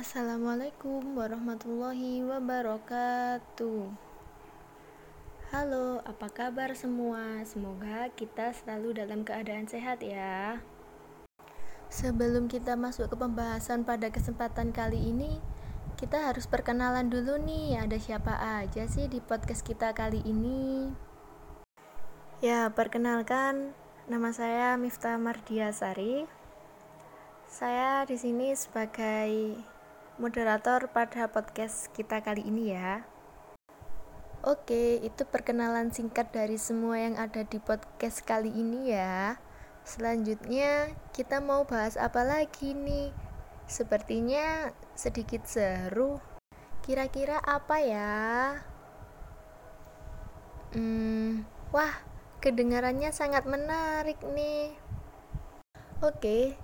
Assalamualaikum warahmatullahi wabarakatuh. Halo, apa kabar semua? Semoga kita selalu dalam keadaan sehat ya. Sebelum kita masuk ke pembahasan pada kesempatan kali ini, kita harus perkenalan dulu nih, ada siapa aja sih di podcast kita kali ini? Ya, perkenalkan, nama saya Miftah Mardiasari. Saya di sini sebagai moderator pada podcast kita kali ini ya. Oke, itu perkenalan singkat dari semua yang ada di podcast kali ini ya. Selanjutnya, kita mau bahas apa lagi nih? Sepertinya sedikit seru. Kira-kira apa ya? Hmm, wah, kedengarannya sangat menarik nih. Oke,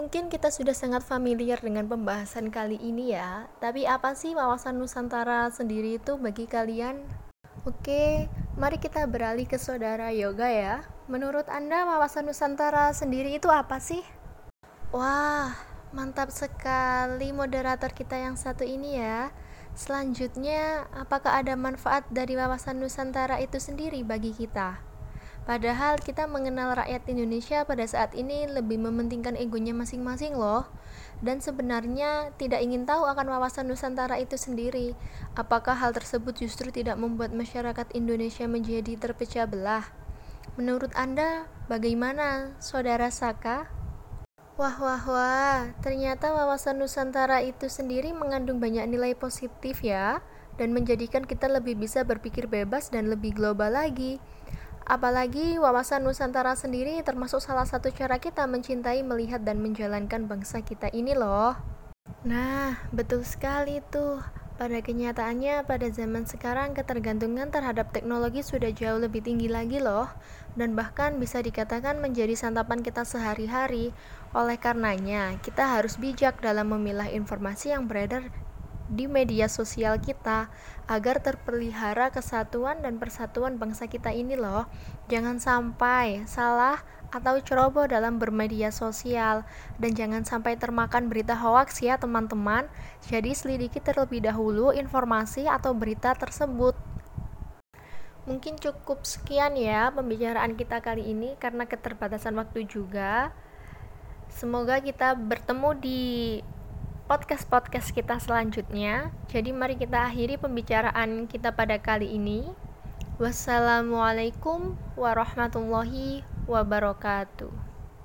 Mungkin kita sudah sangat familiar dengan pembahasan kali ini ya, tapi apa sih wawasan Nusantara sendiri itu bagi kalian? Oke, mari kita beralih ke saudara yoga ya. Menurut Anda wawasan Nusantara sendiri itu apa sih? Wah, mantap sekali moderator kita yang satu ini ya. Selanjutnya, apakah ada manfaat dari wawasan Nusantara itu sendiri bagi kita? Padahal kita mengenal rakyat Indonesia pada saat ini lebih mementingkan egonya masing-masing loh. Dan sebenarnya tidak ingin tahu akan wawasan Nusantara itu sendiri. Apakah hal tersebut justru tidak membuat masyarakat Indonesia menjadi terpecah belah? Menurut Anda, bagaimana, Saudara Saka? Wah, wah, wah, ternyata wawasan Nusantara itu sendiri mengandung banyak nilai positif ya, dan menjadikan kita lebih bisa berpikir bebas dan lebih global lagi. Apalagi wawasan Nusantara sendiri termasuk salah satu cara kita mencintai, melihat, dan menjalankan bangsa kita ini loh. Nah, betul sekali tuh. Pada kenyataannya, pada zaman sekarang ketergantungan terhadap teknologi sudah jauh lebih tinggi lagi loh, dan bahkan bisa dikatakan menjadi santapan kita sehari-hari. Oleh karenanya, kita harus bijak dalam memilah informasi yang beredar di media sosial kita agar terpelihara kesatuan dan persatuan bangsa kita ini loh. Jangan sampai salah atau ceroboh dalam bermedia sosial dan jangan sampai termakan berita hoaks ya teman-teman. Jadi selidiki terlebih dahulu informasi atau berita tersebut. Mungkin cukup sekian ya pembicaraan kita kali ini karena keterbatasan waktu juga. Semoga kita bertemu di podcast-podcast kita selanjutnya. Jadi mari kita akhiri pembicaraan kita pada kali ini. Wassalamualaikum warahmatullahi wabarakatuh.